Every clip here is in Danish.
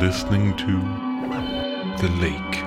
listening to The Lake.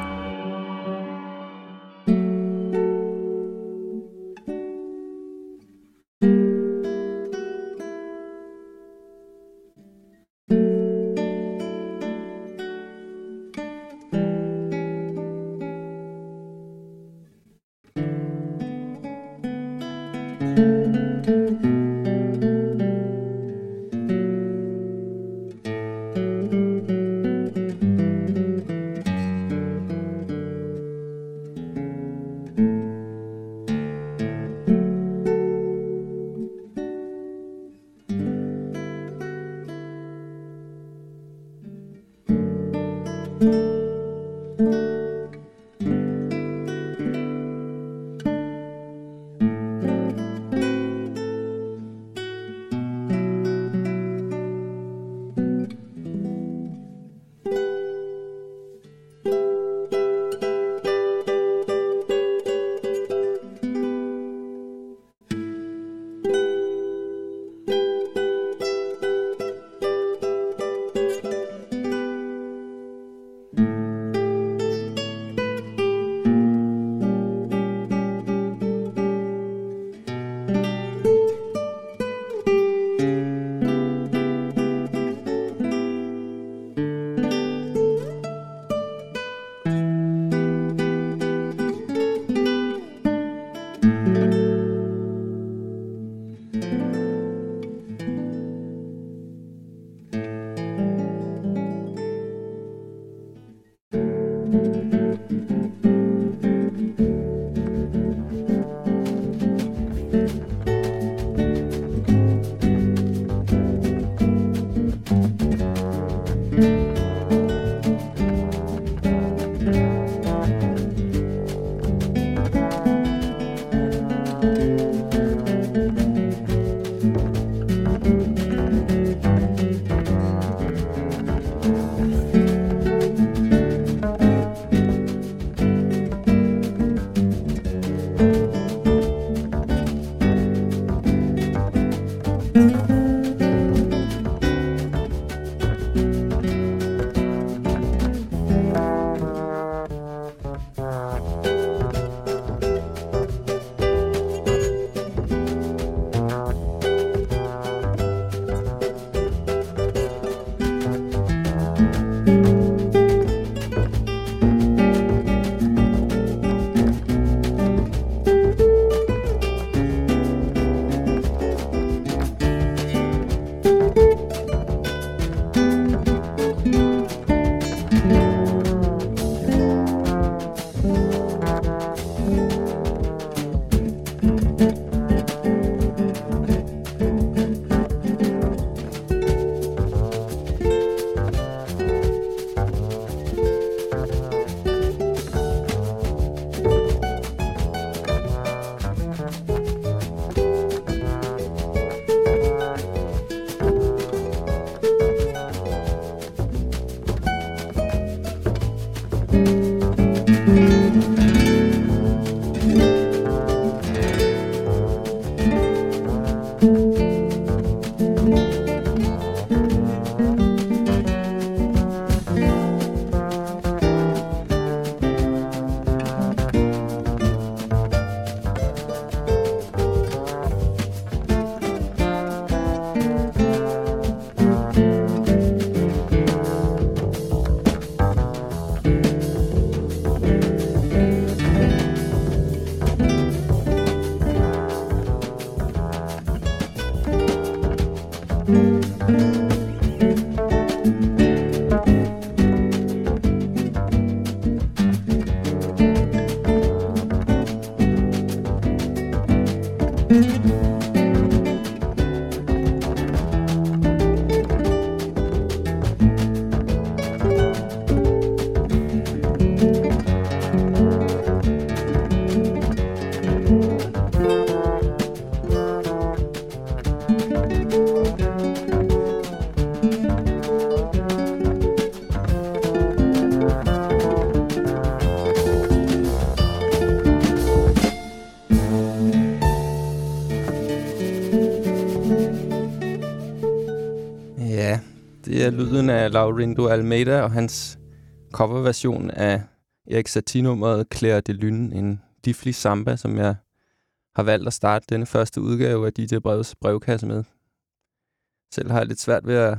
Er lyden af Laurindo Almeida og hans coverversion af Erik Satie-nummeret Claire de Lune, en difli samba, som jeg har valgt at starte denne første udgave af DJ Brevs brevkasse med. Selv har jeg lidt svært ved at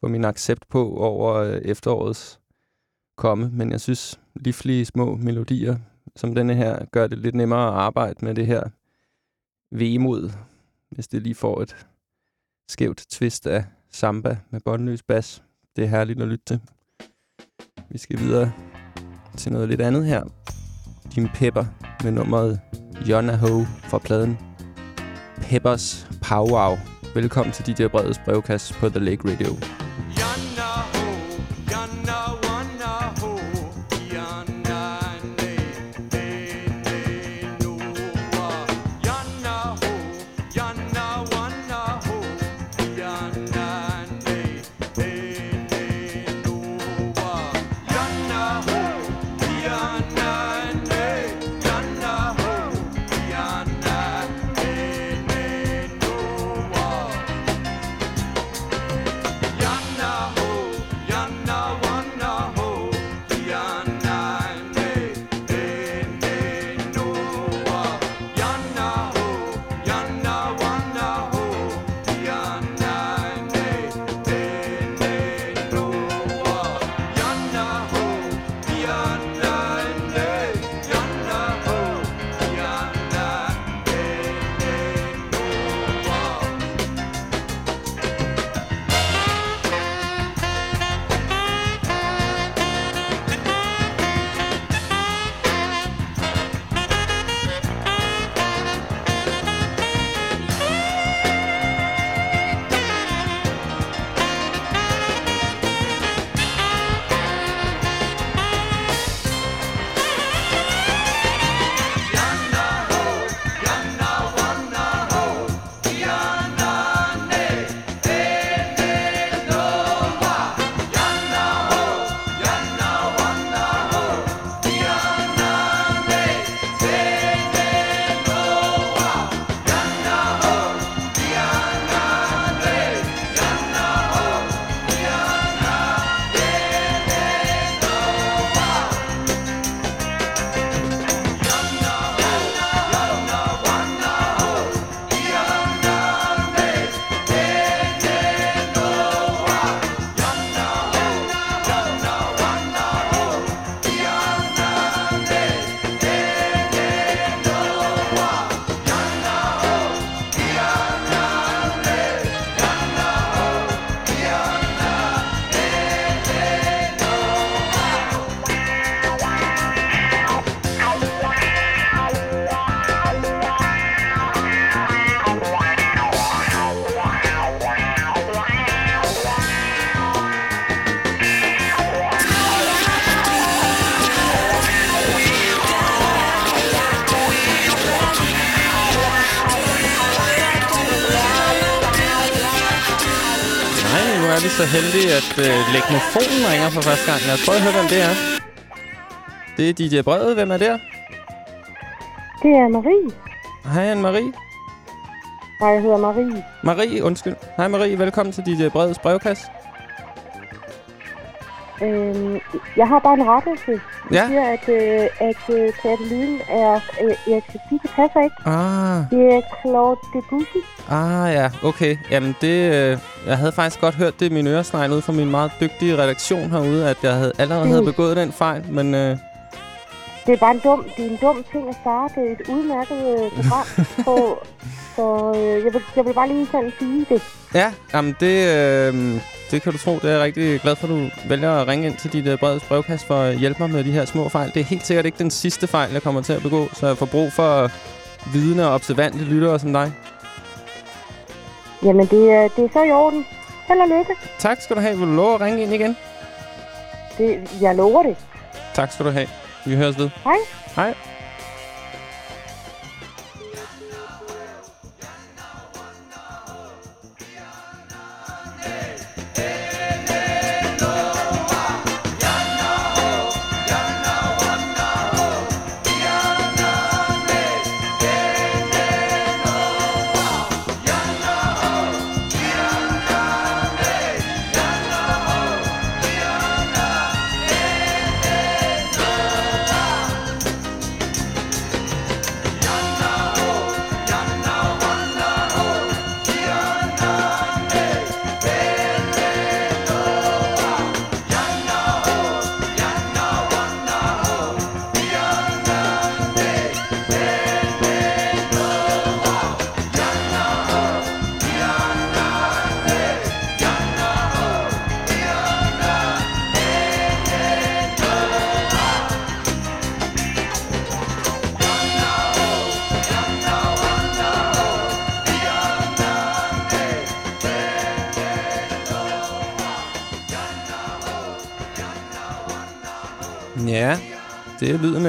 få min accept på over øh, efterårets komme, men jeg synes, livlige små melodier som denne her gør det lidt nemmere at arbejde med det her vemod, hvis det lige får et skævt twist af samba med båndløs bas. Det er herligt at lytte til. Vi skal videre til noget lidt andet her. Jim Pepper med nummeret Jonna Ho fra pladen Peppers Powwow. Velkommen til DJ Breds brevkasse på The Lake Radio. Heldig, at øh, Legmofonen ringer for første gang. Lad os prøve at høre, hvem det er. Det er DJ Brevet. Hvem er der? Det er Marie. Hej, Anne-Marie. Nej, jeg hedder Marie. Marie, undskyld. Hej Marie, velkommen til DJ Breds brevkasse. Øhm, jeg har bare en rettelse. Ja. siger, at, øh, at øh, Katalin er øh, Erik Satie. Det passer ikke. Ah. Det er Claude Debussy. Ah ja, okay. Jamen det, øh, jeg havde faktisk godt hørt det i min øresnegl ud fra min meget dygtige redaktion herude, at jeg havde allerede havde begået den fejl, men... Øh, det er bare en dum, det er en dum ting at starte et udmærket øh, program på. Så øh, jeg, vil, jeg vil bare lige sådan sige det. Ja, jamen det, øh, det kan du tro. Det er jeg rigtig glad for, at du vælger at ringe ind til dit uh, breds brevkast for at hjælpe mig med de her små fejl. Det er helt sikkert ikke den sidste fejl, jeg kommer til at begå, så jeg får brug for vidne og observante lyttere som dig. Jamen, det er, det er så i orden. Held og lykke. Tak skal du have. Vil du love at ringe ind igen? Det, jeg lover det. Tak skal du have. Vi høres ved. Hej. Hej.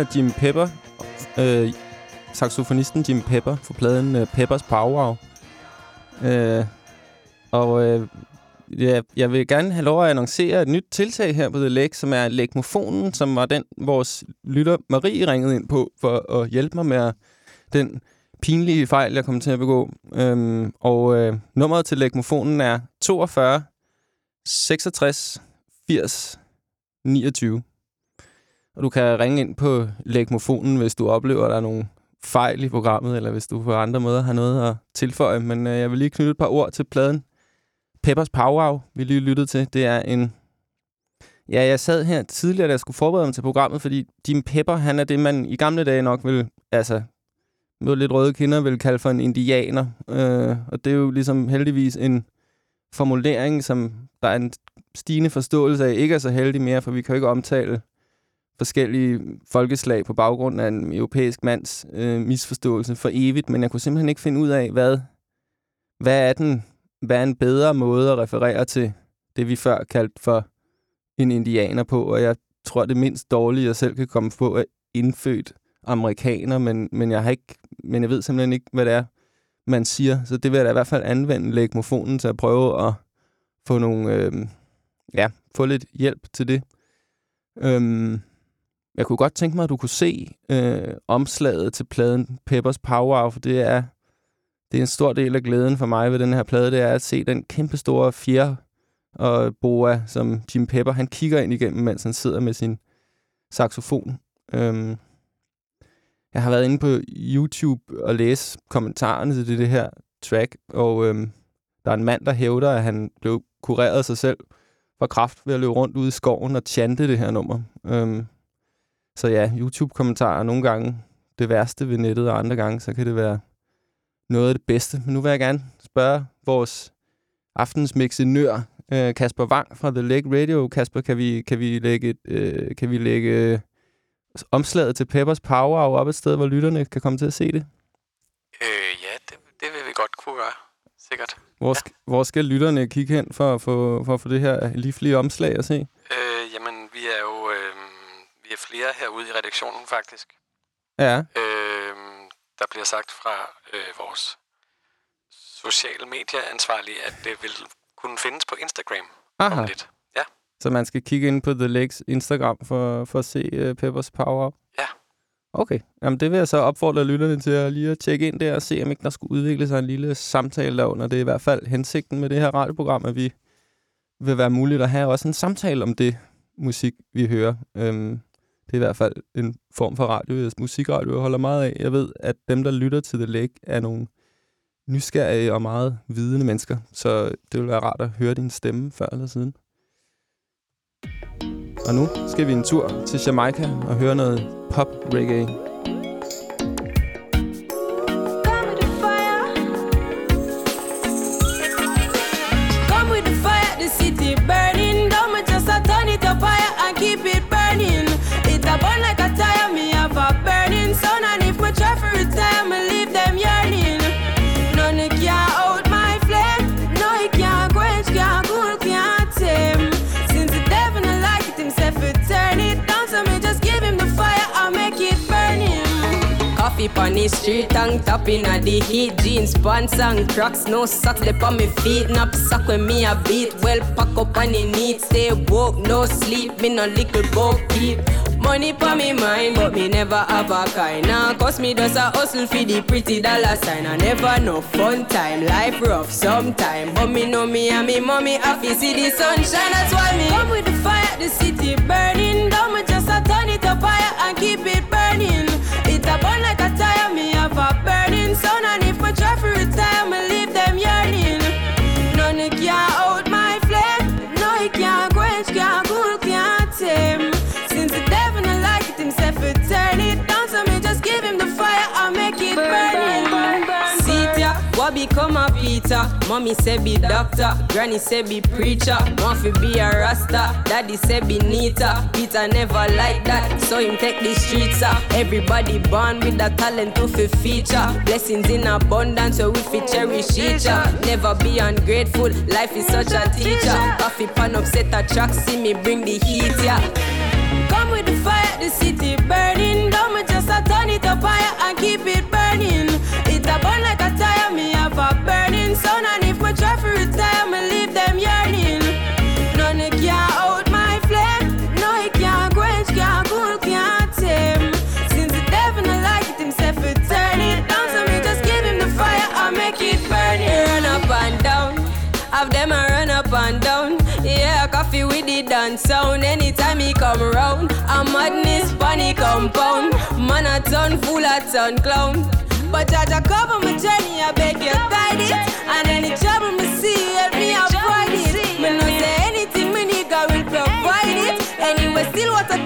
Af Jim Pepper, øh, saxofonisten Jim Pepper, for pladen øh, Peppers Power. Øh, og øh, ja, jeg vil gerne have lov at annoncere et nyt tiltag her på The Lake, som er Lægmofonen, som var den, vores lytter Marie ringede ind på for at hjælpe mig med den pinlige fejl, jeg kom til at begå. Øhm, og øh, nummeret til Lægmofonen er 42 66 80 29. Og du kan ringe ind på lægmofonen, hvis du oplever, at der er nogle fejl i programmet, eller hvis du på andre måder har noget at tilføje. Men øh, jeg vil lige knytte et par ord til pladen. Peppers Powwow, vi lige lyttede til, det er en... Ja, jeg sad her tidligere, da jeg skulle forberede mig til programmet, fordi Jim Pepper, han er det, man i gamle dage nok vil, altså, med lidt røde kinder, vil kalde for en indianer. Øh, og det er jo ligesom heldigvis en formulering, som der er en stigende forståelse af, ikke er så heldig mere, for vi kan jo ikke omtale forskellige folkeslag på baggrund af en europæisk mands øh, misforståelse for evigt, men jeg kunne simpelthen ikke finde ud af, hvad, hvad er den hvad er en bedre måde at referere til det, vi før kaldte for en indianer på, og jeg tror, det mindst dårlige, jeg selv kan komme på, er indfødt amerikaner, men, men, jeg har ikke, men jeg ved simpelthen ikke, hvad det er, man siger. Så det vil jeg da i hvert fald anvende legmofonen til at prøve at få nogle, øh, ja, få lidt hjælp til det. Øhm, jeg kunne godt tænke mig, at du kunne se øh, omslaget til pladen Peppers Power, for det er, det er en stor del af glæden for mig ved den her plade, det er at se den kæmpe store fjer og boa, som Jim Pepper, han kigger ind igennem, mens han sidder med sin saxofon. Øhm, jeg har været inde på YouTube og læse kommentarerne til det, det her track, og øhm, der er en mand, der hævder, at han blev kureret sig selv for kraft ved at løbe rundt ude i skoven og chante det her nummer. Øhm, så ja, YouTube-kommentarer nogle gange det værste ved nettet, og andre gange, så kan det være noget af det bedste. Men nu vil jeg gerne spørge vores aftens mixenør, øh, Kasper Wang fra The Lake Radio. Kasper, kan vi, kan vi lægge, et, øh, kan vi lægge øh, omslaget til Peppers Power op et sted, hvor lytterne kan komme til at se det? Øh, ja, det, det vil vi godt kunne gøre. Sikkert. Hvor, ja. hvor skal lytterne kigge hen for, for, for at få det her livlige omslag at se? Øh, jamen, vi er jo flere herude i redaktionen, faktisk. Ja. Øh, der bliver sagt fra øh, vores sociale medieansvarlige, at det vil kunne findes på Instagram Aha. om lidt. Ja. Så man skal kigge ind på The Lakes Instagram for, for at se uh, Peppers Power Ja. Okay. Jamen, det vil jeg så opfordre lytterne til at lige at tjekke ind der og se, om ikke der skulle udvikle sig en lille samtale derunder. Det er i hvert fald hensigten med det her radioprogram, at vi vil være muligt at have også en samtale om det musik, vi hører. Øhm, det er i hvert fald en form for radio, musikradio, jeg holder meget af. Jeg ved, at dem, der lytter til The Lake, er nogle nysgerrige og meget vidende mennesker. Så det vil være rart at høre din stemme før eller siden. Og nu skal vi en tur til Jamaica og høre noget pop-reggae. Up on the street, tongue tapping at the heat. Jeans, pants and cracks, no socks lip on me feet. Nap sock when me a beat. Well, pack up on the neat. Stay woke, no sleep. Me no little bo keep. Money pa me mind, but me never have a kind. Now, cause me does a hustle for the pretty dollar sign. I never know fun time, life rough sometime. But me know me and me mommy happy see the sunshine. That's why me come with the fire, the city burning down. Me just a turn it up higher and keep it burning. Have a burning sun. And if my try for retire, me leave them yearning. None can out my flame. No, it can't quench, can't cool, can't tame. Since the devil don't like it himself, it turn it down. So me just give him the fire, I make it burning. See ya, what become a Peter? Mommy say be doctor, granny say be preacher. Fi be a rasta, daddy say be neater. Peter never like that, so him take the streets up. Everybody born with a talent to fi feature. Blessings in abundance, so we fi cherish each other. Never be ungrateful, life is such a teacher. Coffee pan upset a track, see me bring the heat, yeah. Come with the fire, the city burn. keep it burning. Sun. And if my try for retire, me leave them yearning. None it can out my flame. No, it can't quench, can't cool, can't tame. Since the devil not like it himself, it turn it down. So me just give him the fire, I make it burn. He Run up and down. Have them a run up and down. Yeah, coffee with the dance sound. Anytime he come round, a madness funny compound. Man a ton full of ton clown. But Jaja cover my journey, I beg you guide it. And any trouble me see, help me avoid it. Me no say anything, me nigga will provide it. Anyway, still what a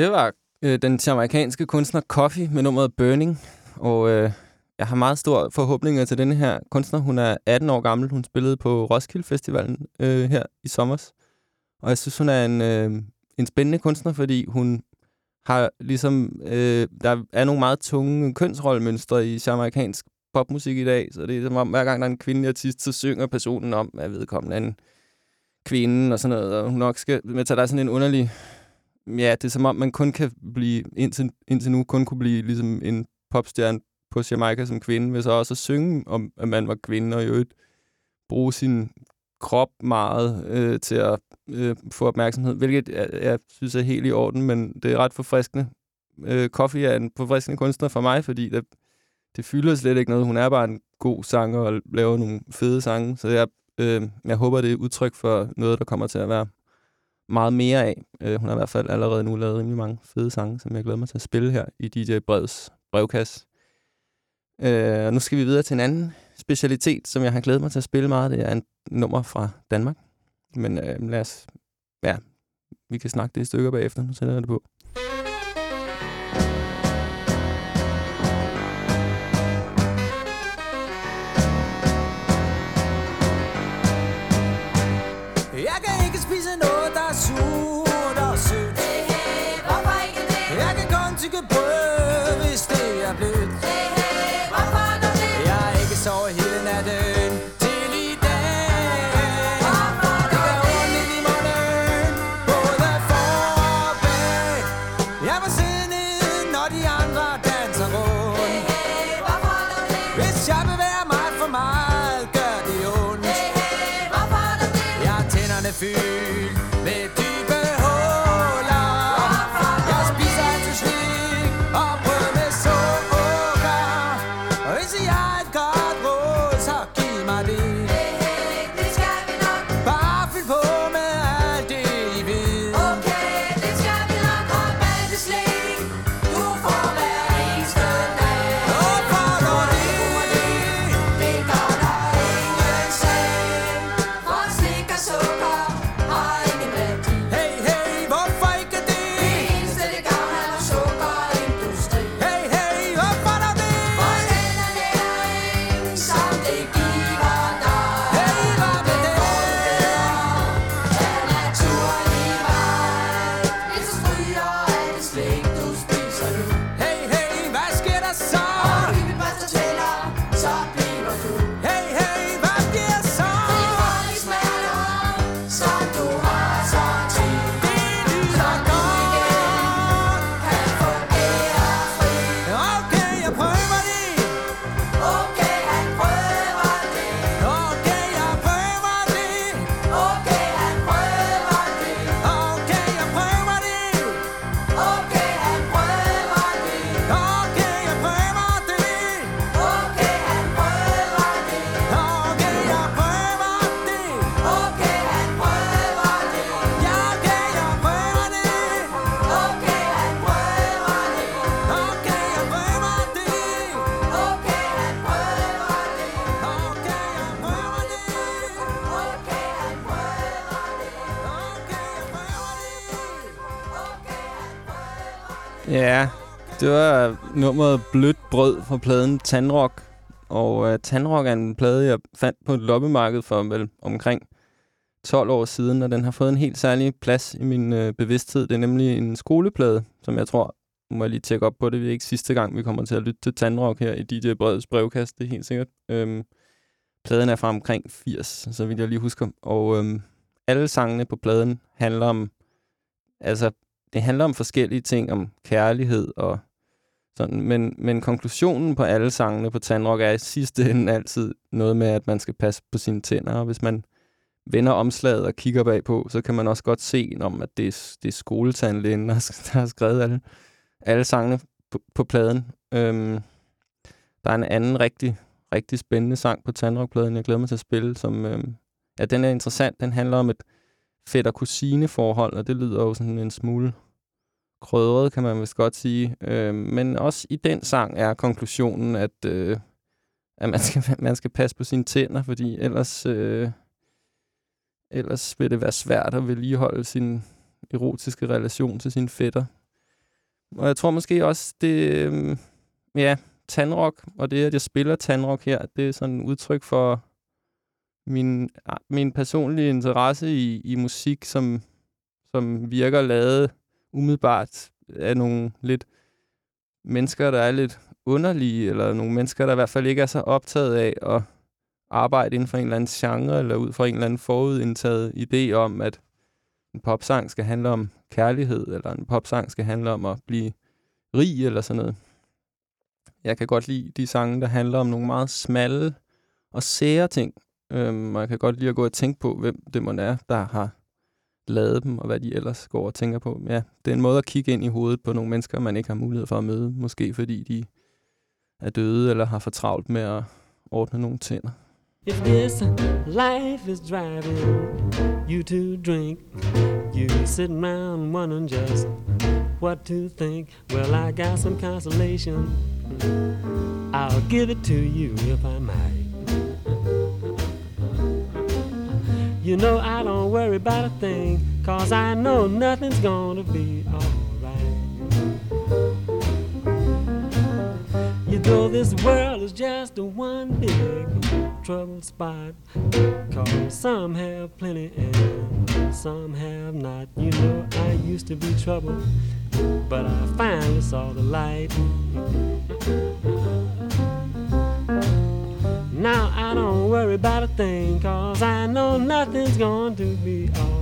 Det var øh, den amerikanske kunstner Coffee med nummeret Burning. Og øh, jeg har meget store forhåbninger til denne her kunstner. Hun er 18 år gammel. Hun spillede på Roskilde Festivalen øh, her i sommer. Og jeg synes, hun er en, øh, en spændende kunstner, fordi hun har ligesom... Øh, der er nogle meget tunge kønsrollemønstre i jamaikansk popmusik i dag. Så det er som om, hver gang der er en kvindelig artist, så synger personen om, at vedkommende er en kvinde og sådan noget. Og hun nok skal... Men så der er sådan en underlig Ja, det er som om, man kun kan blive, indtil, indtil nu, kun kunne blive ligesom en popstjerne på Jamaica som kvinde, ved så også at synge om, at man var kvinde, og i øvrigt bruge sin krop meget øh, til at øh, få opmærksomhed, hvilket jeg, jeg synes er helt i orden, men det er ret forfriskende. Øh, Coffee er en forfriskende kunstner for mig, fordi det, det fylder slet ikke noget. Hun er bare en god sanger og laver nogle fede sange, så jeg, øh, jeg håber, det er udtryk for noget, der kommer til at være meget mere af. Øh, hun har i hvert fald allerede nu lavet rimelig mange fede sange, som jeg glæder mig til at spille her i DJ Breds brevkasse. Øh, og nu skal vi videre til en anden specialitet, som jeg har glædet mig til at spille meget. Det er en nummer fra Danmark. Men øh, lad os... Ja, vi kan snakke det i stykker bagefter. Nu sætter jeg det på. Lyder det var nummeret Blødt Brød fra pladen Tandrock. Og uh, Tandrock er en plade, jeg fandt på et loppemarked for vel omkring 12 år siden, og den har fået en helt særlig plads i min uh, bevidsthed. Det er nemlig en skoleplade, som jeg tror, nu må jeg lige tjekke op på det, det er ikke sidste gang, vi kommer til at lytte til Tandrock her i DJ Breds brevkast, det er helt sikkert. Øhm, pladen er fra omkring 80, så vidt jeg lige husker. Og øhm, alle sangene på pladen handler om, altså, det handler om forskellige ting, om kærlighed og sådan, men, men konklusionen på alle sangene på Tandrock er i sidste ende altid noget med, at man skal passe på sine tænder, og hvis man vender omslaget og kigger bagpå, så kan man også godt se, om at det er, det er skoletandlægen, der, har- skrevet alle, alle sangene på, på pladen. Øhm, der er en anden rigtig, rigtig spændende sang på Tandrock-pladen, jeg glæder mig til at spille, som, øhm, ja, den er interessant. Den handler om et fætter-kusine-forhold, og det lyder jo sådan en smule krødret, kan man vist godt sige. Øh, men også i den sang er konklusionen, at, øh, at man, skal, man skal passe på sine tænder, fordi ellers, øh, ellers vil det være svært at vedligeholde sin erotiske relation til sin fætter. Og jeg tror måske også, det øh, ja, tandrock, og det, at jeg spiller tandrock her, det er sådan et udtryk for min, min personlige interesse i, i musik, som, som virker lavet umiddelbart af nogle lidt mennesker, der er lidt underlige, eller nogle mennesker, der i hvert fald ikke er så optaget af at arbejde inden for en eller anden genre, eller ud fra en eller anden forudindtaget idé om, at en popsang skal handle om kærlighed, eller en popsang skal handle om at blive rig, eller sådan noget. Jeg kan godt lide de sange, der handler om nogle meget smalle og sære ting, øhm, og jeg kan godt lide at gå og tænke på, hvem det må er, der har lavet dem, og hvad de ellers går og tænker på. Ja, det er en måde at kigge ind i hovedet på nogle mennesker, man ikke har mulighed for at møde. Måske fordi de er døde, eller har for travlt med at ordne nogle tænder. If this life is driving you to drink, you sit around wondering just what to think. Well, I got some consolation. I'll give it to you if I might. You know I don't worry about a thing, cause I know nothing's gonna be alright. You know this world is just a one big troubled spot, cause some have plenty and some have not. You know I used to be troubled, but I finally saw the light. Now I don't worry about a thing, cause I know nothing's going to be alright.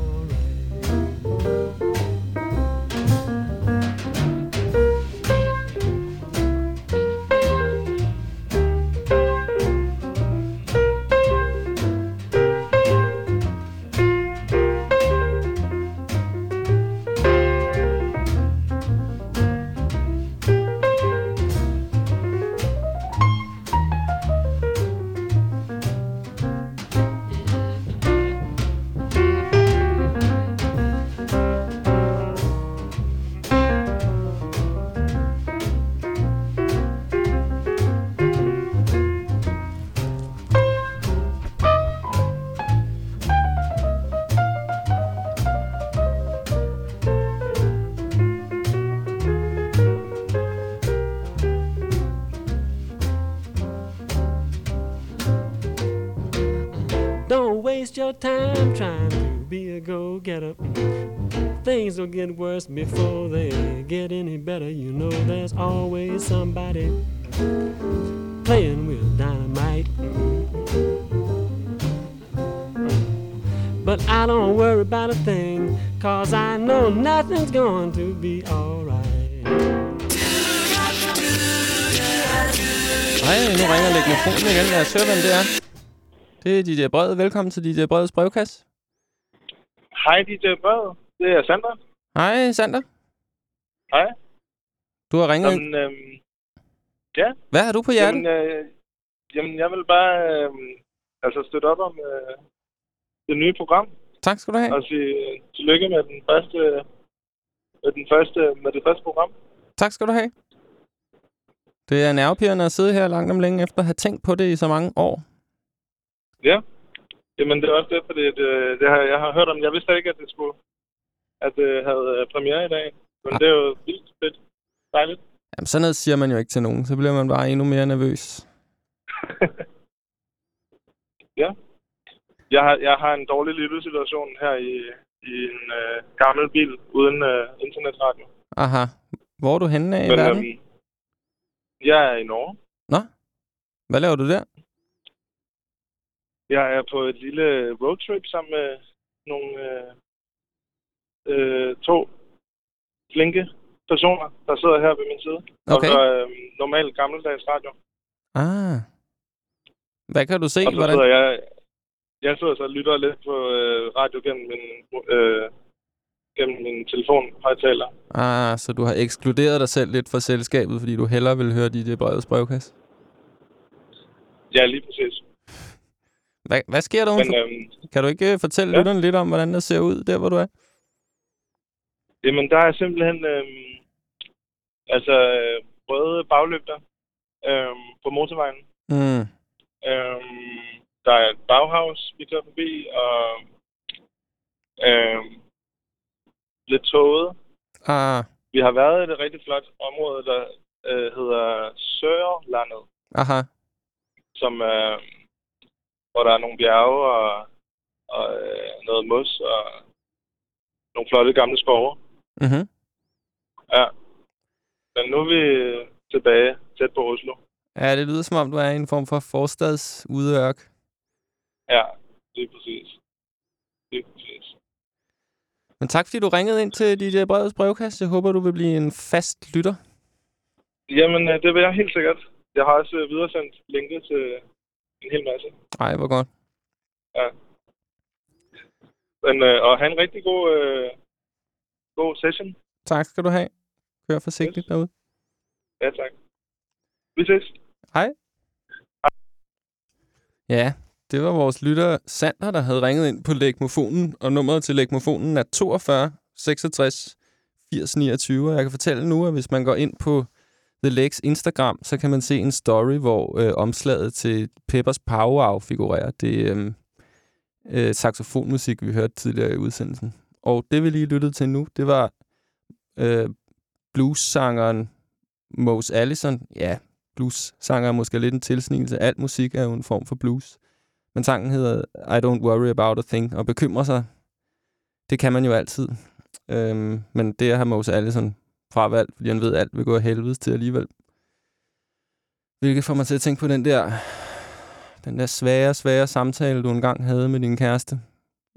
Waste your time trying to be a go getter. Things will get worse before they get any better. You know, there's always somebody playing with dynamite. But I don't worry about a thing, cause I know nothing's going to be alright. Hej, nu ringer mikrofonen igen. Lad os høre, hvem det er. Det er DJ Bred. Velkommen til DJ Breds brevkasse. Hej, DJ Bred. Det er Sander. Hej, Sander. Hej. Du har ringet. Jamen, øhm, ja. Hvad har du på hjertet? Jamen, øh, jamen, jeg vil bare øh, altså støtte op om øh, det nye program. Tak skal du have. Og sige øh, tillykke med den første, med den første, med det første program. Tak skal du have. Det er nervepirrende at sidde her langt om længe efter at have tænkt på det i så mange år. Ja. Jamen, det er også det, fordi det, det har, jeg har hørt om. Jeg vidste ikke, at det skulle at det havde øh, premiere i dag. Men Ah. det er jo vildt fedt. Dejligt. Jamen, sådan noget siger man jo ikke til nogen. Så bliver man bare endnu mere nervøs. Ja. Jeg har, jeg har en dårlig lyttesituation her i, i en øh, gammel bil uden øh, internetradio. Aha. Hvor er du henne af i verden? øhm, jeg er i Norge. Nå? Hvad laver du der? Jeg er på et lille roadtrip sammen med nogle øh, øh, to flinke personer, der sidder her ved min side. Okay. Og så øh, normal gammeldags radio. Ah. Hvad kan du se? og så Hvordan? sidder jeg, jeg sidder så og lytter lidt på øh, radio gennem min, øh, gennem min telefonhøjtaler. Ah, så du har ekskluderet dig selv lidt fra selskabet, fordi du hellere vil høre DJ Breds brevkasse? Ja, lige præcis. Hvad, hvad sker der Men øhm, Kan du ikke øh, fortælle Ja. lytterne lidt om, hvordan det ser ud der, hvor du er? jamen, der er simpelthen øhm, altså øh, røde baglygter øhm, på motorvejen. Mm. Øhm, der er et baghavs, vi kører forbi, og øhm, lidt tåget. Ah, Vi har været i et rigtig flot område, der øh, hedder Sørlandet, aha. som, øh, hvor der er nogle bjerge og, og øh, noget mos og nogle flotte gamle skove. Mm-hmm. Ja. Men nu er vi tilbage tæt på Oslo. Ja, det lyder som om, du er i en form for forstadsudørk. Ja, lige præcis. Lige præcis. Men tak, fordi du ringede ind til DJ Breds brevkasse. Jeg håber, du vil blive en fast lytter. Jamen, øh, det vil jeg helt sikkert. Jeg har også øh, videresendt linket til en hel masse. Ej, hvor godt. Ja. Men, øh, og have en rigtig god, øh, god session. Tak skal du have. Kør forsigtigt Yes. derude. Ja, tak. Vi ses. Hej. Ja, det var vores lytter Sander, der havde ringet ind på lægmofonen, og nummeret til lægmofonen er 42 66 80 29. Og jeg kan fortælle nu, at hvis man går ind på The Legs Instagram, så kan man se en story, hvor øh, omslaget til Peppers Power figurerer. Det er øh, øh, saxofonmusik, vi hørte tidligere i udsendelsen. Og det, vi lige lyttede til nu, det var øh, blues-sangeren Mose Allison. Ja, blues-sanger er måske lidt en tilsnigelse. Alt musik er jo en form for blues. Men sangen hedder I Don't Worry About A Thing, og bekymrer sig, det kan man jo altid. Øhm, men det har Mose Allison fravalgt, fordi han ved, at alt vil gå af helvede til alligevel. Hvilket får mig til at tænke på den der, den der svære, svære samtale, du engang havde med din kæreste,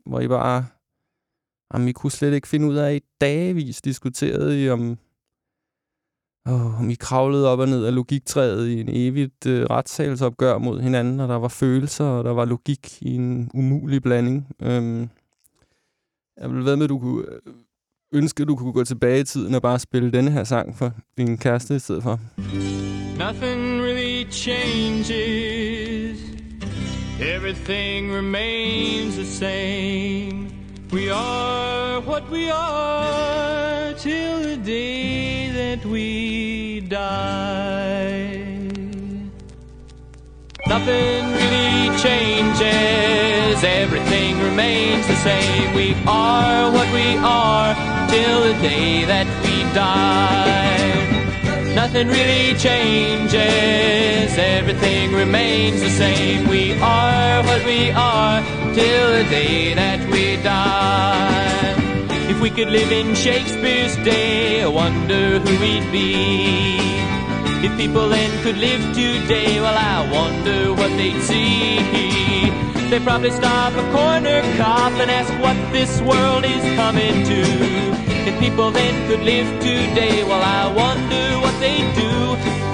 hvor I bare, jamen, I kunne slet ikke finde ud af, i dagevis diskuterede I om, Oh, om I kravlede op og ned af logiktræet i en evigt øh, retssalsopgør mod hinanden, og der var følelser, og der var logik i en umulig blanding. Øhm, jeg vil ved med, at du kunne øh, ønske, at du kunne gå tilbage i tiden og bare spille denne her sang for din kæreste i stedet for. Nothing really changes. Everything remains the same. We are what we are till the day that we die. Nothing really changes. Everything remains the same. We are what we are till the day that we die. Nothing really changes, everything remains the same. We are what we are till the day that we die. If we could live in Shakespeare's day, I wonder who we'd be. If people then could live today, well, I wonder what they'd see. They'd probably stop a corner cop and ask what this world is coming to. If people then could live today, well, I wonder what they'd do.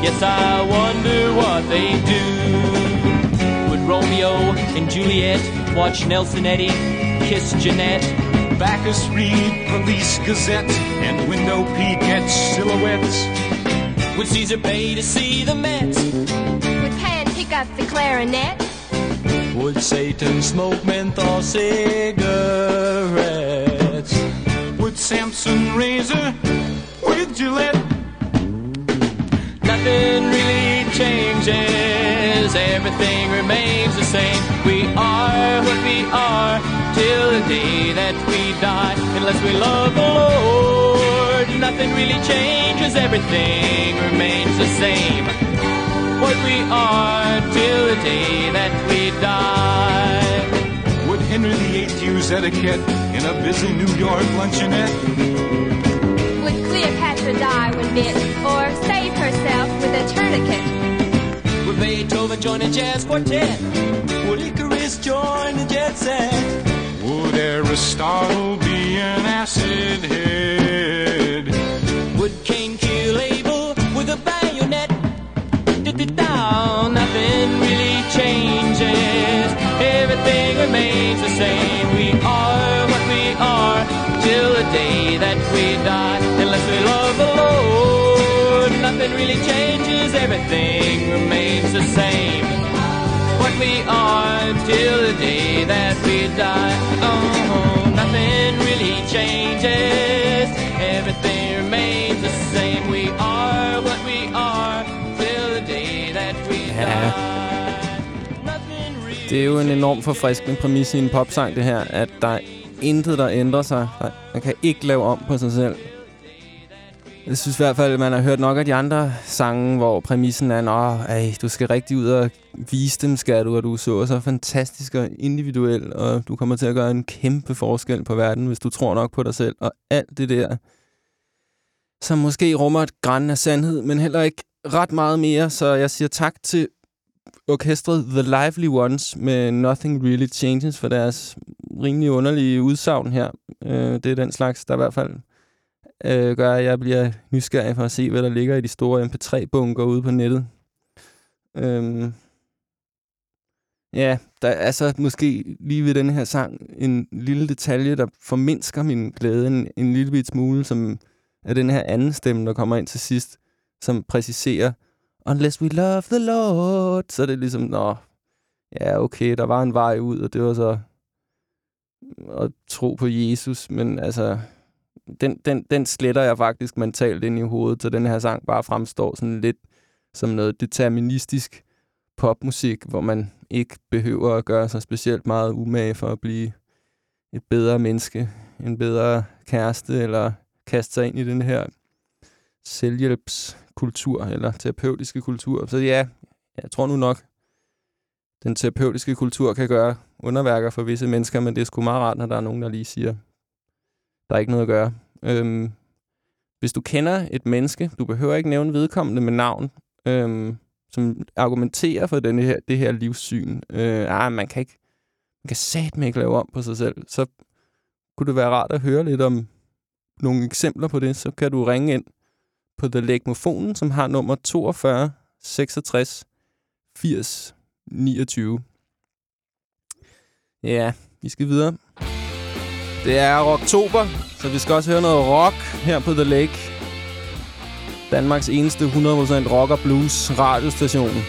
Yes, I wonder what they'd do. Would Romeo and Juliet watch Nelson Eddy kiss Jeanette? Bacchus read Police Gazette and window peek at silhouettes. Would Caesar pay to see the Mets? Would Pan pick up the clarinet? Would Satan smoke menthol cigarettes? Would Samson razor with Gillette? Nothing really changes, everything remains the same. We are what we are till the day that we die. Unless we love the Lord, nothing really changes, everything remains the same. what we are till the day that we die. Would Henry VIII use etiquette in a busy New York luncheonette? Would Cleopatra die when bit or save herself with a tourniquet? Would Beethoven join a jazz quartet? Would Icarus join the jet set? Aristotle be an acid head? Would Cain kill Abel with a bayonet? Down, nothing really changes. Everything remains the same. We are what we are till the day that we die. Unless we love the Lord, nothing really changes. Everything remains the same. What we are till the day that we die. Oh, nothing really changes. Everything remains the same. We are what we are till the day that we Ja. Det er jo en enorm forfriskende præmis i en popsang, det her, at der er intet, der ændrer sig. Man kan ikke lave om på sig selv. Jeg synes i hvert fald, at man har hørt nok af de andre sange, hvor præmissen er, Nå, ej, du skal rigtig ud og vise dem, skal du, og du er så så fantastisk og individuel, og du kommer til at gøre en kæmpe forskel på verden, hvis du tror nok på dig selv, og alt det der, som måske rummer et græn af sandhed, men heller ikke ret meget mere, så jeg siger tak til orkestret The Lively Ones med Nothing Really Changes for deres rimelig underlige udsagn her. Øh, det er den slags, der i hvert fald øh, gør, at jeg bliver nysgerrig for at se, hvad der ligger i de store MP3-bunker ude på nettet. Øhm, ja, der er altså måske lige ved den her sang en lille detalje, der formindsker min glæde en, en lille bit smule, som er den her anden stemme, der kommer ind til sidst, som præciserer, Unless we love the Lord. Så er det ligesom, nå, ja, okay, der var en vej ud, og det var så at tro på Jesus, men altså, den, den, den sletter jeg faktisk mentalt ind i hovedet, så den her sang bare fremstår sådan lidt som noget deterministisk popmusik, hvor man ikke behøver at gøre sig specielt meget umage for at blive et bedre menneske, en bedre kæreste, eller kaste sig ind i den her selvhjælpskultur, eller terapeutiske kultur. Så ja, jeg tror nu nok, den terapeutiske kultur kan gøre underværker for visse mennesker, men det er sgu meget rart, når der er nogen, der lige siger, der er ikke noget at gøre. Øhm, hvis du kender et menneske, du behøver ikke nævne vedkommende med navn, øhm, som argumenterer for denne her, det her livssyn. Øh, ah, man kan ikke, man kan satme ikke lave om på sig selv. Så kunne det være rart at høre lidt om nogle eksempler på det, så kan du ringe ind på The Legmofonen, som har nummer 42 66 80 29. Ja, vi skal videre. Det er oktober, så vi skal også høre noget rock her på The Lake. Danmarks eneste 100% rock og blues radiostation.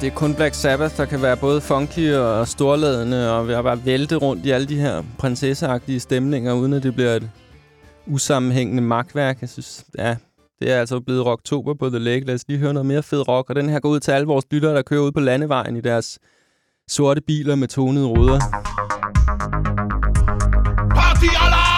Det er kun Black Sabbath, der kan være både funky og storladende, og vi har bare vælte rundt i alle de her prinsesseagtige stemninger, uden at det bliver et usammenhængende magtværk. Jeg synes, ja, det er altså blevet rocktober på The Lake. Lad os lige høre noget mere fed rock. Og den her går ud til alle vores lyttere, der kører ud på landevejen i deres sorte biler med tonede ruder. Party alarm!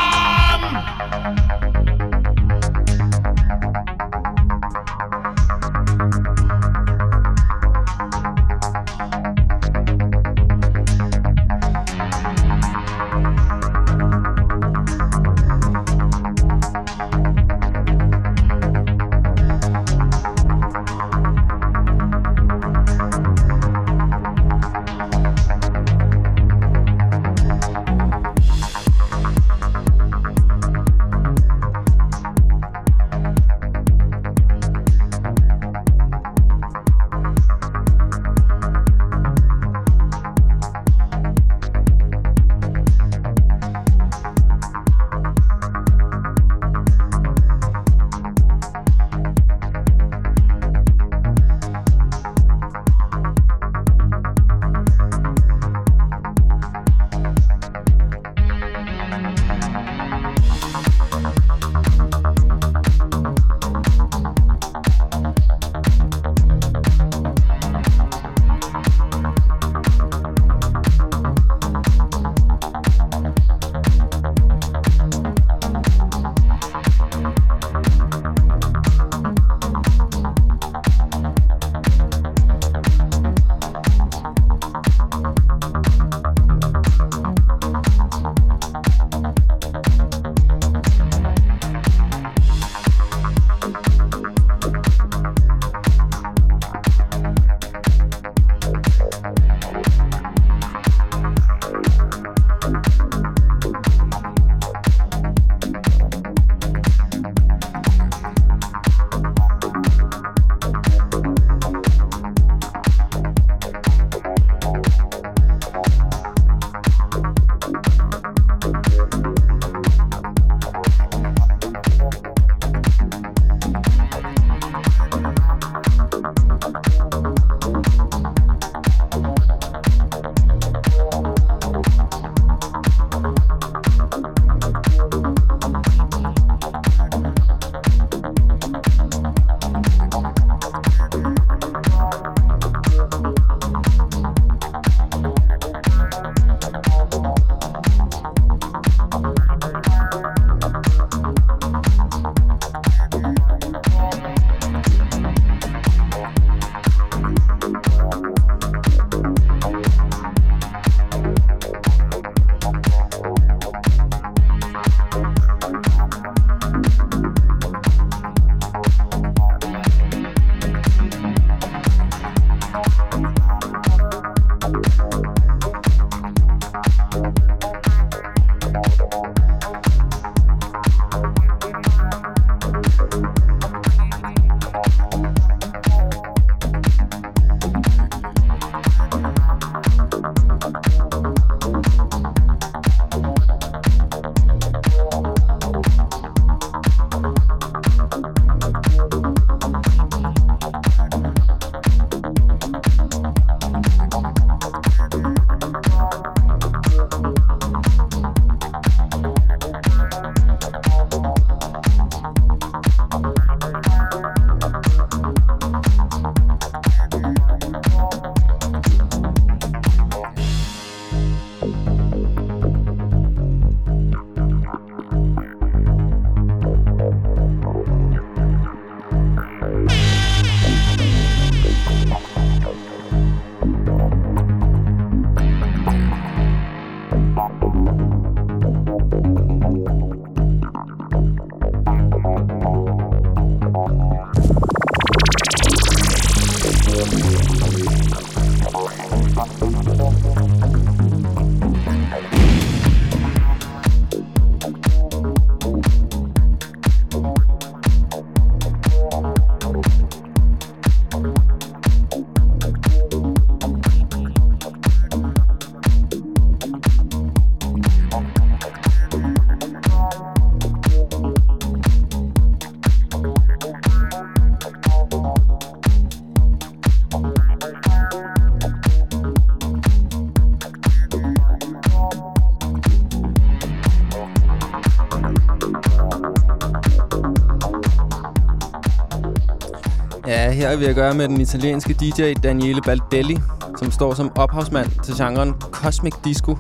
Her er vi at gøre med den italienske DJ Daniele Baldelli, som står som ophavsmand til genren Cosmic Disco.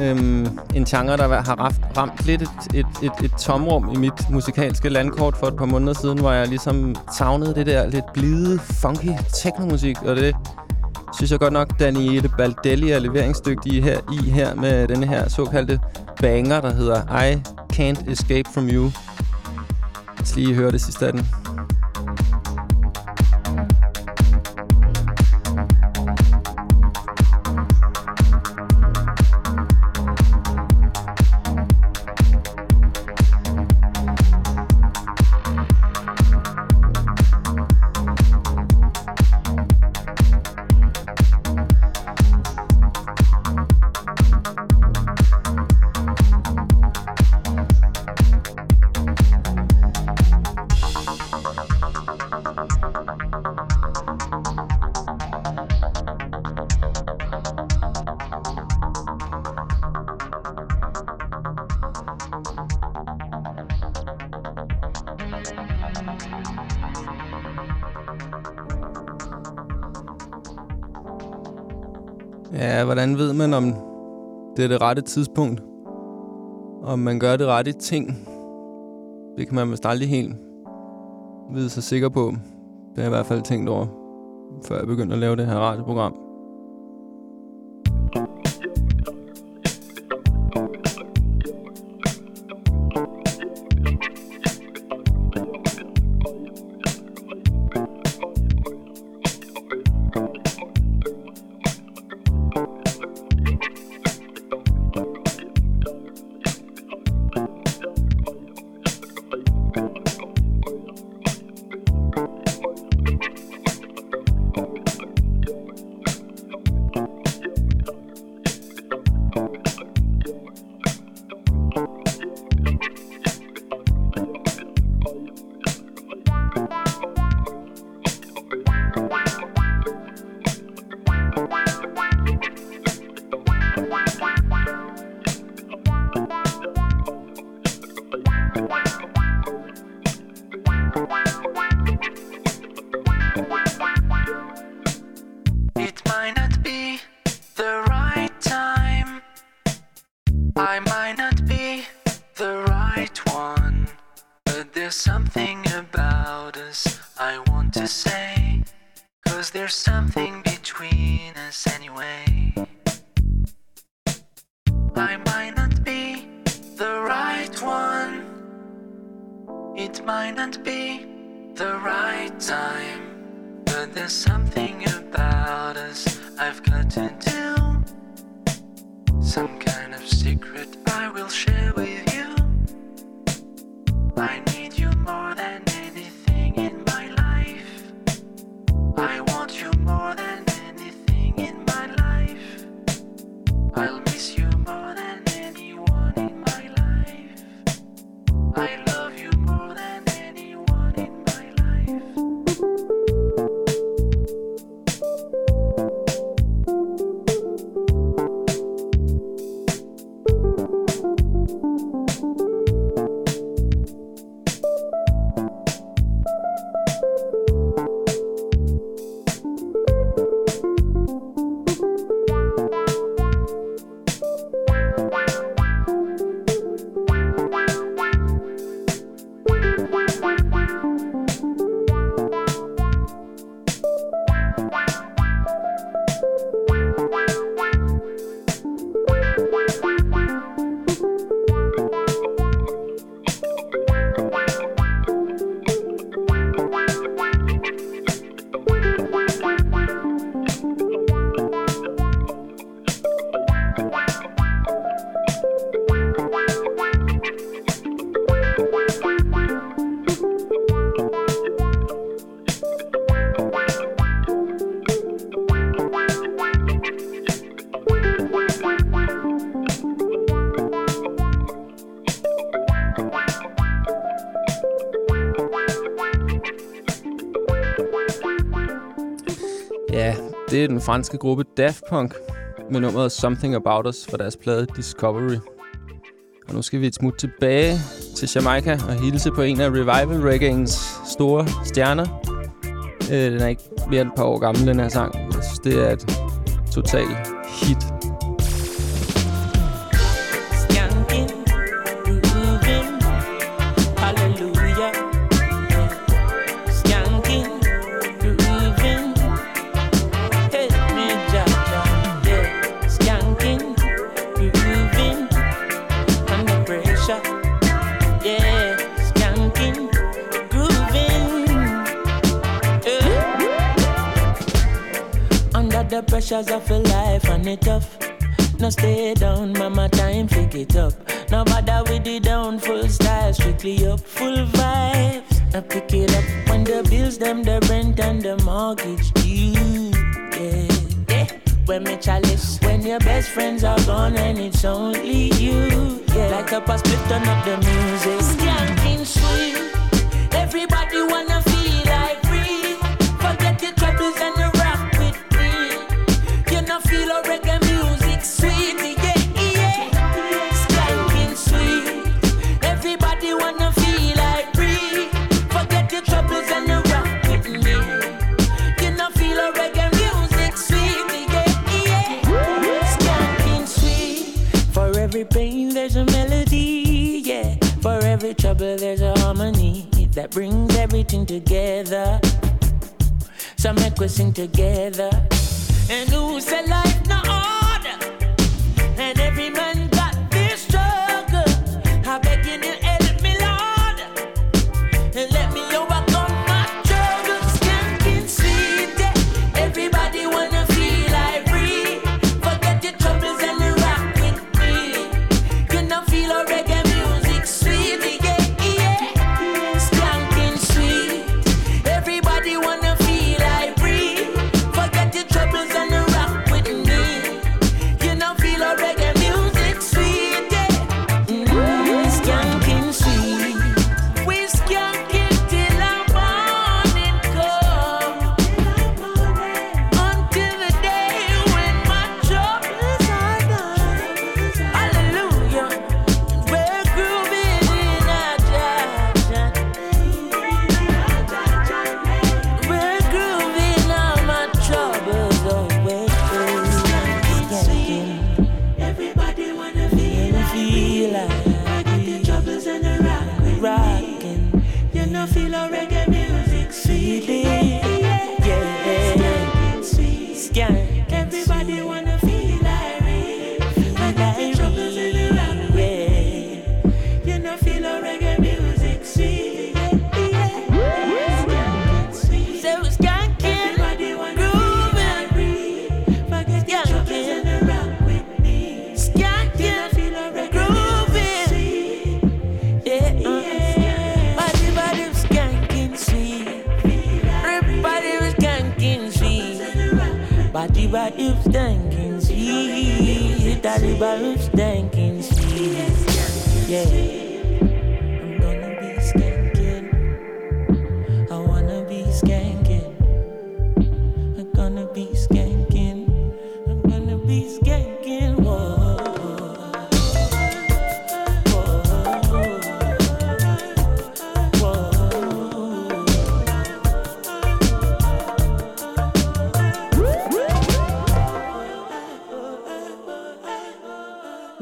Øhm, en genre, der har ramt, ramt lidt et, et, et, et tomrum i mit musikalske landkort for et par måneder siden, hvor jeg ligesom savnede det der lidt blide, funky teknomusik, og det synes jeg godt nok, Daniele Baldelli er leveringsdygtig her i her med denne her såkaldte banger, der hedder I Can't Escape From You. Lad os lige høre det sidste af den. Ja, hvordan ved man, om det er det rette tidspunkt? Om man gør det rette ting? Det kan man vist aldrig helt vide sig sikker på. Det har jeg i hvert fald tænkt over, før jeg begyndte at lave det her radioprogram. franske gruppe Daft Punk med nummeret Something About Us fra deres plade Discovery. Og nu skal vi et smut tilbage til Jamaica og hilse på en af Revival Reggae'ens store stjerner. Øh, den er ikke mere end et par år gammel, den her sang. Jeg synes, det er et totalt hit. sing together. So make we sing together. And who said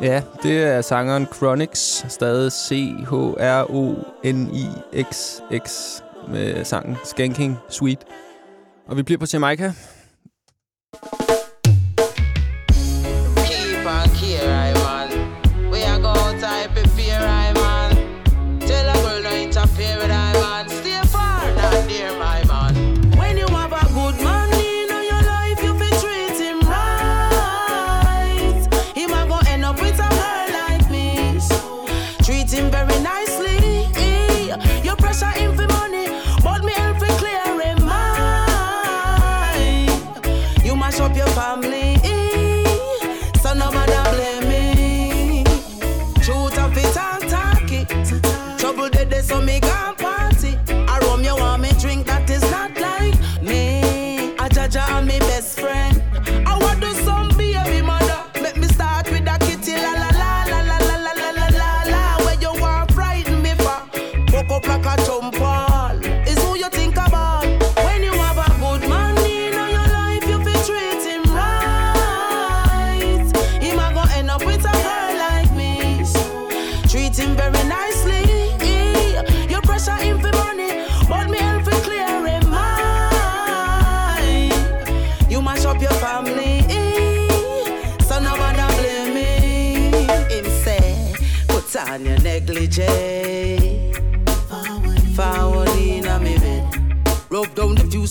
Ja, det er sangeren Chronix, stadig C-H-R-O-N-I-X-X med sangen Skanking Sweet. Og vi bliver på Jamaica,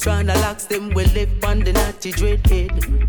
strand of locks, them will live on the naughty dreaded.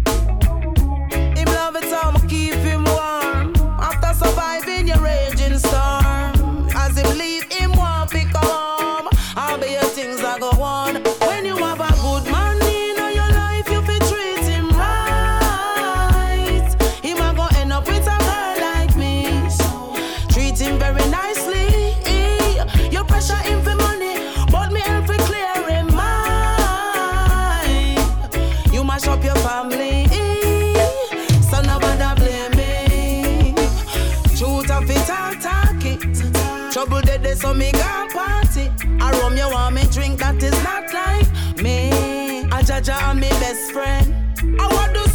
Trouble dead, there, so me gone party. I rum you want me drink, that is not life. Me, a Jaja and me best friend. I want do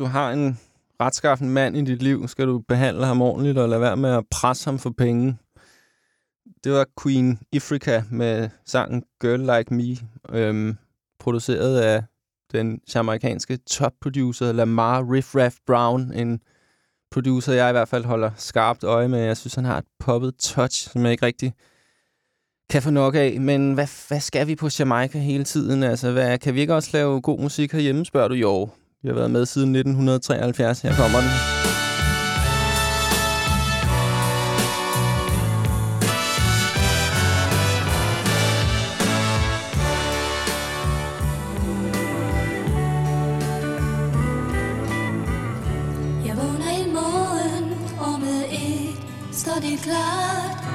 du har en retskaffen mand i dit liv, skal du behandle ham ordentligt og lade være med at presse ham for penge. Det var Queen Ifrika med sangen Girl Like Me, øhm, produceret af den jamaikanske topproducer Lamar Riff Raff Brown, en producer, jeg i hvert fald holder skarpt øje med. Jeg synes, han har et poppet touch, som jeg ikke rigtig kan få nok af. Men hvad, hvad skal vi på Jamaica hele tiden? Altså, hvad, kan vi ikke også lave god musik herhjemme, spørger du? Jo, vi har været med siden 1973. Her kommer den. Jeg vågner morgen, står.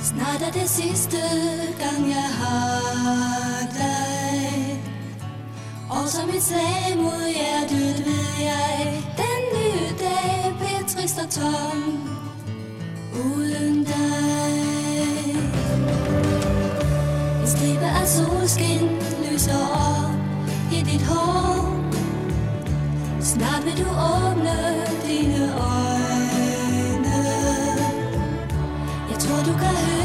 Snart er det sidste gang, jeg har dig. Og som et slag mod hjertet ved jeg, den nye dag bliver trist og tom uden dig. En stribe af solskin lyser op i dit hår. Snart vil du åbne dine øjne Jeg tror du kan høre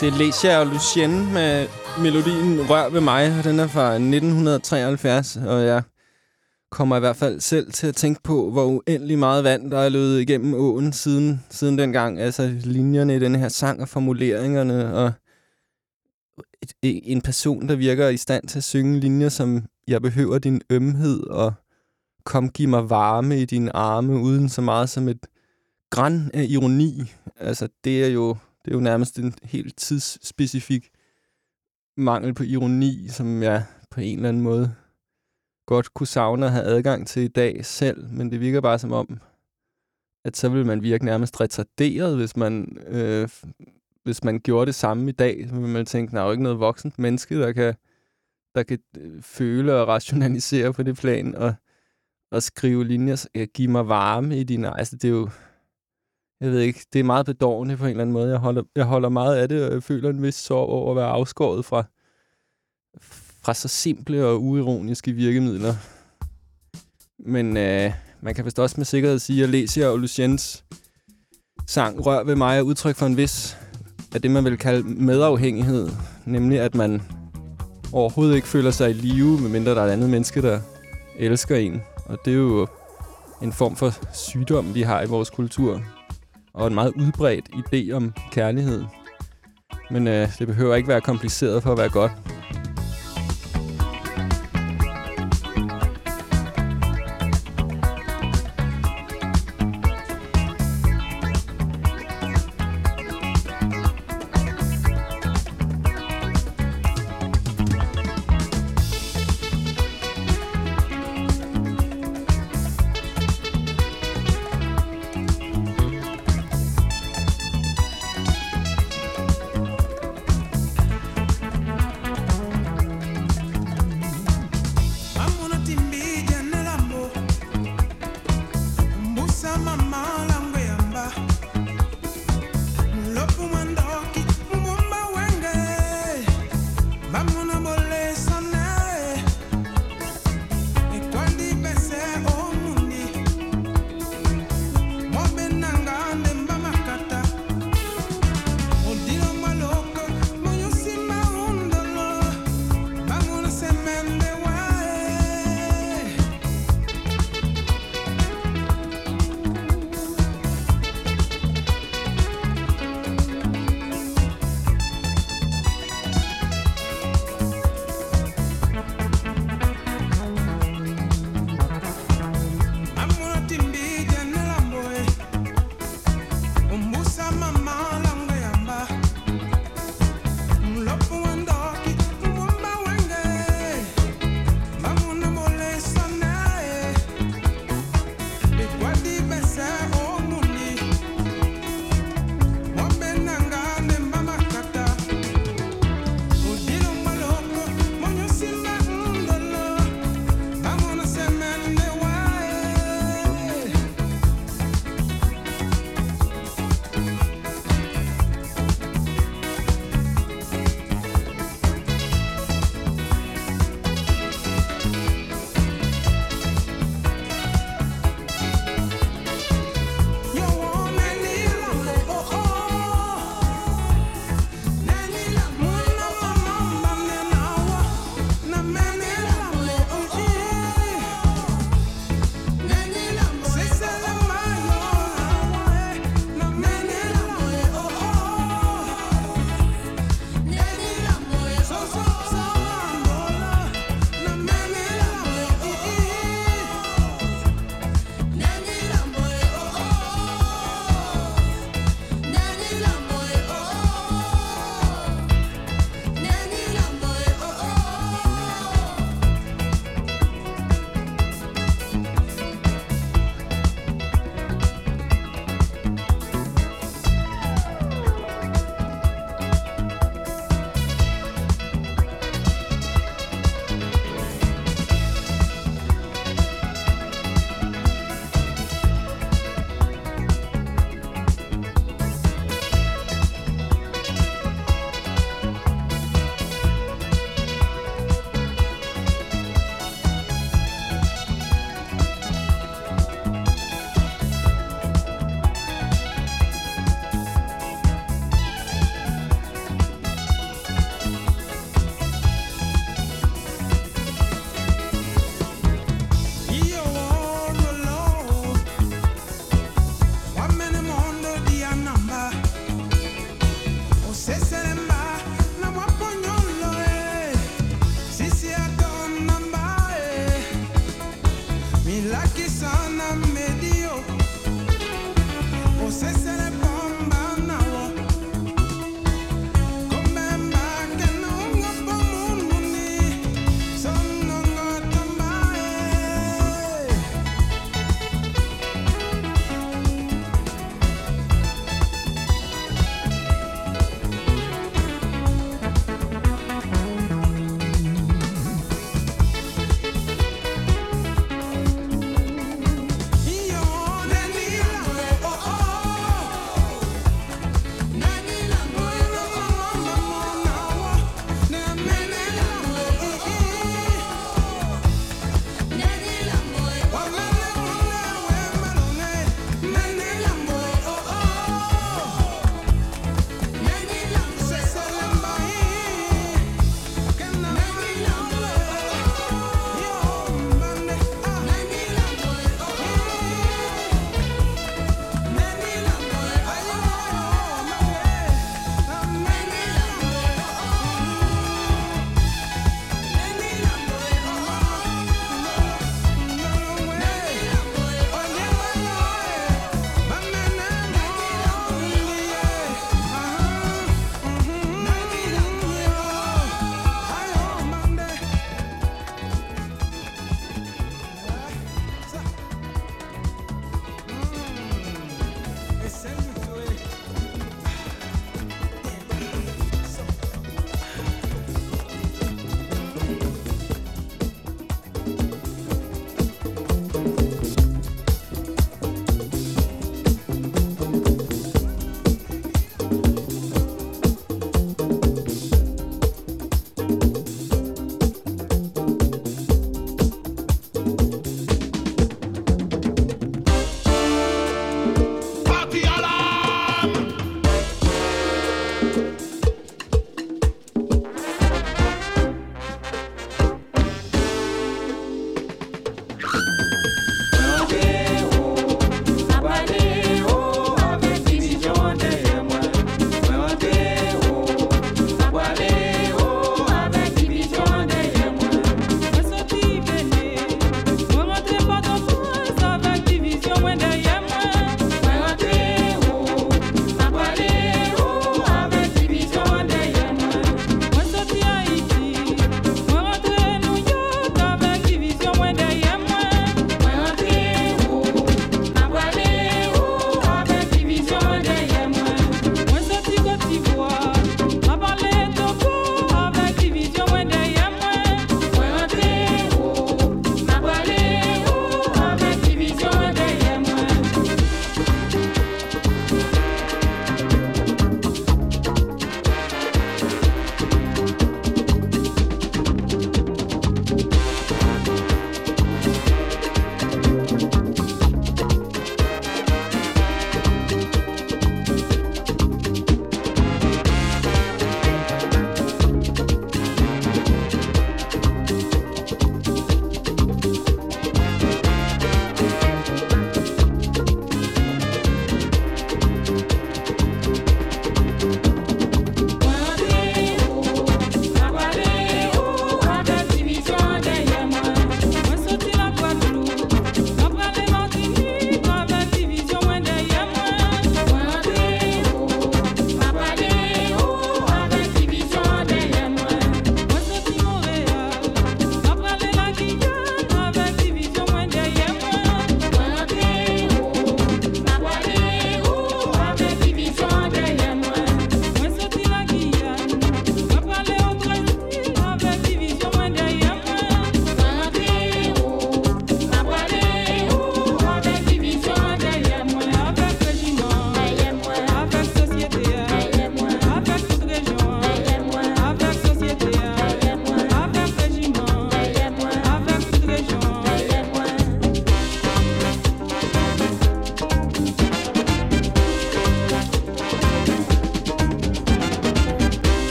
det læser jeg Lucien med melodien Rør ved mig, og den er fra 1973, og jeg kommer i hvert fald selv til at tænke på, hvor uendelig meget vand, der er løbet igennem åen siden, siden dengang. Altså linjerne i den her sang og formuleringerne, og et, en person, der virker i stand til at synge linjer, som jeg behøver din ømhed, og kom giv mig varme i dine arme, uden så meget som et græn af ironi. Altså, det er jo, det er jo nærmest en helt tidsspecifik mangel på ironi, som jeg på en eller anden måde godt kunne savne at have adgang til i dag selv, men det virker bare som om, at så vil man virke nærmest retarderet, hvis man, øh, hvis man gjorde det samme i dag. Så ville man tænke, der er jo ikke noget voksent menneske, der kan, der kan øh, føle og rationalisere på det plan, og, og skrive linjer, give mig varme i dine... Altså, det er jo... Jeg ved ikke, det er meget bedårende på en eller anden måde. Jeg holder, jeg holder meget af det, og jeg føler en vis sorg over at være afskåret fra, fra så simple og uironiske virkemidler. Men øh, man kan vist også med sikkerhed sige, at Lesia og Luciens sang Rør ved mig er udtryk for en vis af det, man vil kalde medafhængighed. Nemlig, at man overhovedet ikke føler sig i live, medmindre der er et andet menneske, der elsker en. Og det er jo en form for sygdom, vi har i vores kultur. Og en meget udbredt idé om kærlighed. Men øh, det behøver ikke være kompliceret for at være godt.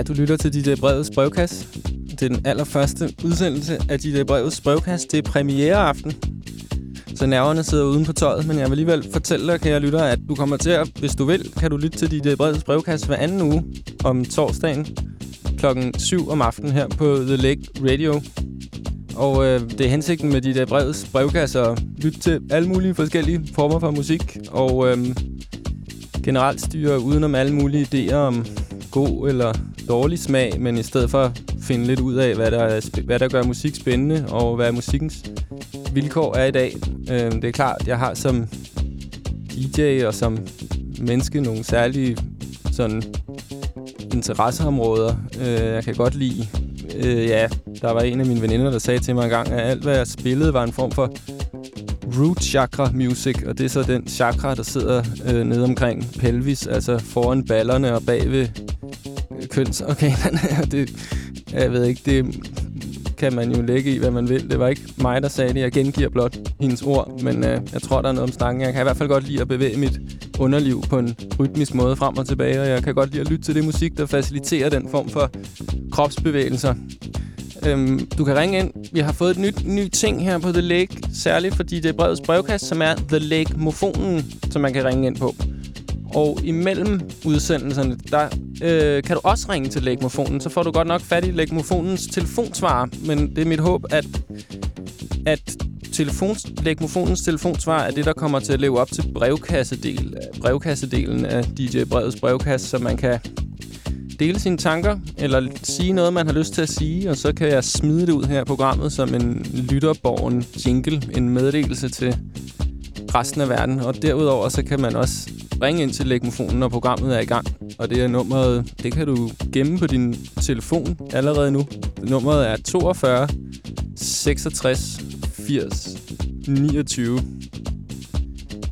Ja, du lytter til DJ Brevets brevkast. Det er den allerførste udsendelse af DJ Brevets brevkast. Det er premiereaften. Så nerverne sidder uden på tøjet, men jeg vil alligevel fortælle dig, kære lytter, at du kommer til at, hvis du vil, kan du lytte til DJ Brevets brevkast hver anden uge om torsdagen klokken 7 om aftenen her på The Lake Radio. Og øh, det er hensigten med de der brevets brevkasser at lytte til alle mulige forskellige former for musik. Og øh, generelt styre udenom alle mulige idéer om god eller dårlig smag, men i stedet for finde lidt ud af, hvad der, er hvad der gør musik spændende, og hvad musikkens vilkår er i dag. Øh, det er klart, jeg har som DJ og som menneske nogle særlige sådan interesseområder. Øh, jeg kan godt lide... Øh, ja, der var en af mine veninder, der sagde til mig engang, at alt, hvad jeg spillede, var en form for root chakra music, og det er så den chakra, der sidder øh, nede omkring pelvis, altså foran ballerne og bagved øh, kønsorganerne. Og det, jeg ved ikke, det kan man jo lægge i, hvad man vil. Det var ikke mig, der sagde det. Jeg gengiver blot hendes ord, men øh, jeg tror, der er noget om snakken. Jeg kan i hvert fald godt lide at bevæge mit underliv på en rytmisk måde frem og tilbage, og jeg kan godt lide at lytte til det musik, der faciliterer den form for kropsbevægelser. Øhm, du kan ringe ind. Vi har fået et nyt ny ting her på The Lake, særligt fordi det er brevets brevkast, som er The Lake-mofonen, som man kan ringe ind på. Og imellem udsendelserne, der øh, kan du også ringe til Lægmofonen. Så får du godt nok fat i Lægmofonens telefonsvar. Men det er mit håb, at, at telefons, Lægmofonens telefonsvar er det, der kommer til at leve op til brevkassedel, brevkassedelen af DJ Brevets brevkasse, så man kan dele sine tanker, eller sige noget, man har lyst til at sige, og så kan jeg smide det ud her i programmet som en lytterborgen jingle, en meddelelse til resten af verden. Og derudover så kan man også ringe ind til Lægmofonen, når programmet er i gang. Og det er nummeret, det kan du gemme på din telefon allerede nu. Nummeret er 42 66 80 29.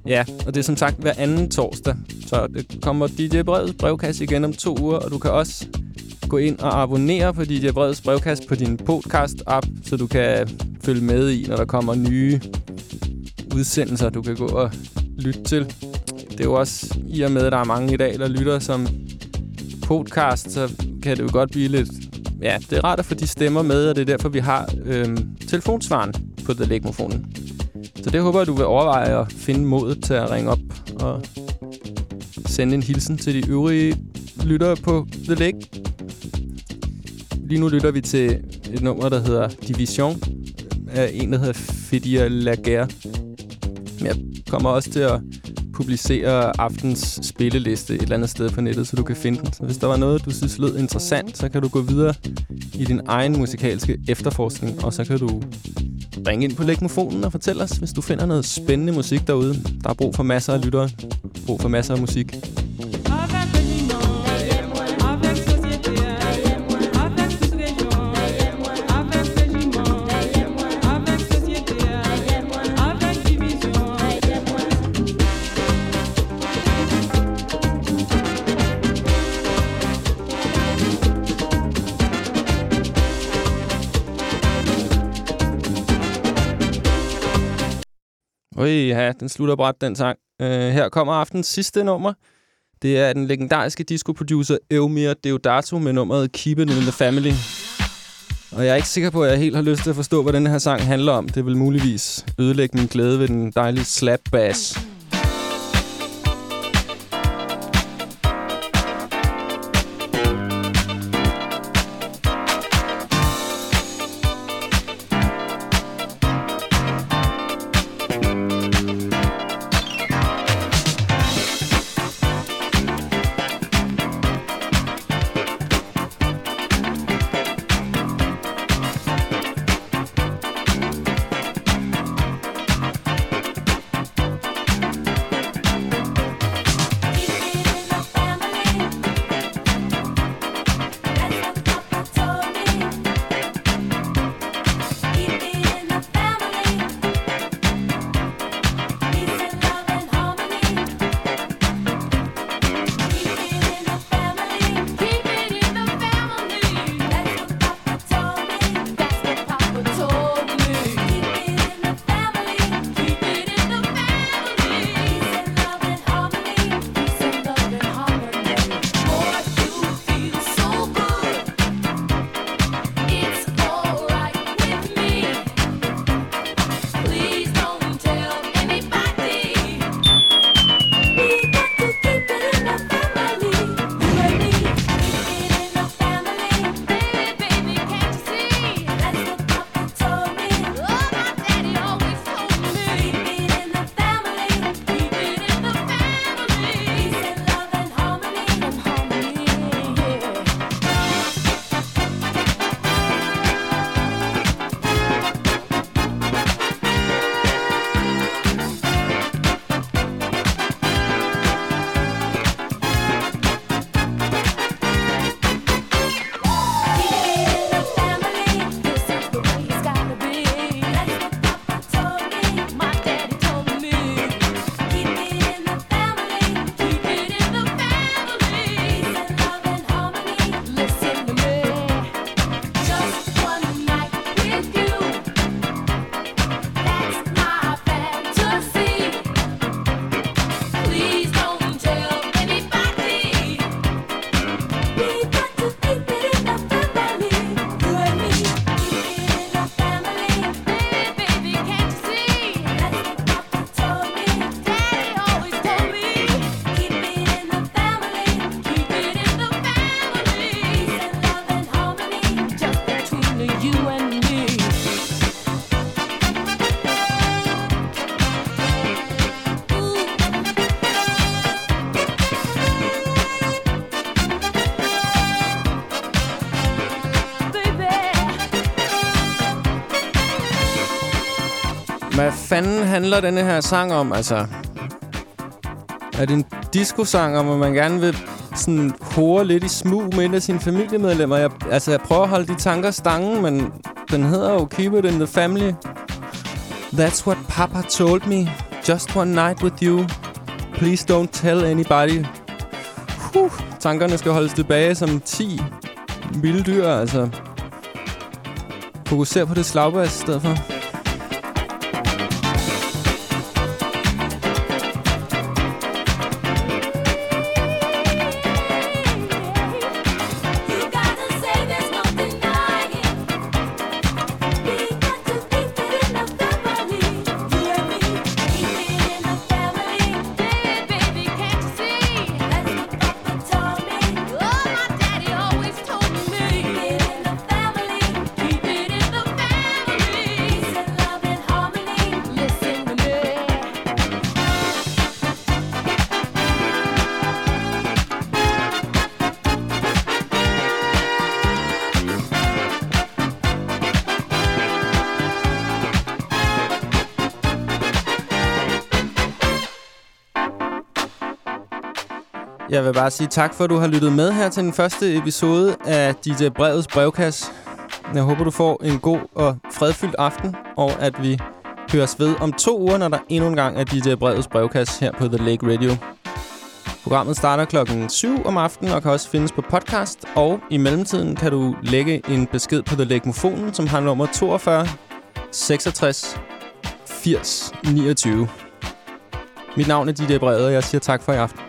Ja, og det er som sagt hver anden torsdag. Så det kommer DJ Breds brevkasse igen om to uger, og du kan også gå ind og abonnere på DJ Breds brevkasse på din podcast-app, så du kan følge med i, når der kommer nye udsendelser, du kan gå og lytte til. Det er jo også, i og med, at der er mange i dag, der lytter som podcast, så kan det jo godt blive lidt... Ja, det er rart at få de stemmer med, og det er derfor, vi har øhm, telefonsvaren på The Lake-mofonen. Så det håber jeg, du vil overveje at finde modet til at ringe op og sende en hilsen til de øvrige lyttere på The Lake. Lige nu lytter vi til et nummer, der hedder Division af en, der hedder Fidia Laguerre. Jeg kommer også til at publicerer aftens spilleliste et eller andet sted på nettet, så du kan finde den. Så hvis der var noget, du synes lød interessant, så kan du gå videre i din egen musikalske efterforskning, og så kan du ringe ind på legmofonen og fortælle os, hvis du finder noget spændende musik derude. Der er brug for masser af lyttere, brug for masser af musik. Oj, ja, den slutter bræt, den sang. Øh, her kommer aftens sidste nummer. Det er den legendariske disco-producer Eumir Deodato med nummeret Keep It In The Family. Og jeg er ikke sikker på, at jeg helt har lyst til at forstå, hvad den her sang handler om. Det vil muligvis ødelægge min glæde ved den dejlige slap bass. Hvad fanden handler denne her sang om, altså? Er det en disco-sang om, at man gerne vil sådan hore lidt i smug med en af sine familiemedlemmer? Jeg, altså, jeg prøver at holde de tanker stangen, men den hedder jo Keep It In The Family. That's what Papa told me. Just one night with you. Please don't tell anybody. Huh, tankerne skal holdes tilbage som 10 vilde dyr, altså. Fokuser på det slagbas i stedet for. Jeg vil bare sige tak for, at du har lyttet med her til den første episode af DJ Brevets brevkasse. Jeg håber, du får en god og fredfyldt aften, og at vi høres ved om to uger, når der endnu en gang er DJ Brevets brevkasse her på The Lake Radio. Programmet starter klokken 7 om aftenen og kan også findes på podcast. Og i mellemtiden kan du lægge en besked på The Lake som har nummer 42 66 80 29. Mit navn er DJ Brevet, og jeg siger tak for i aften.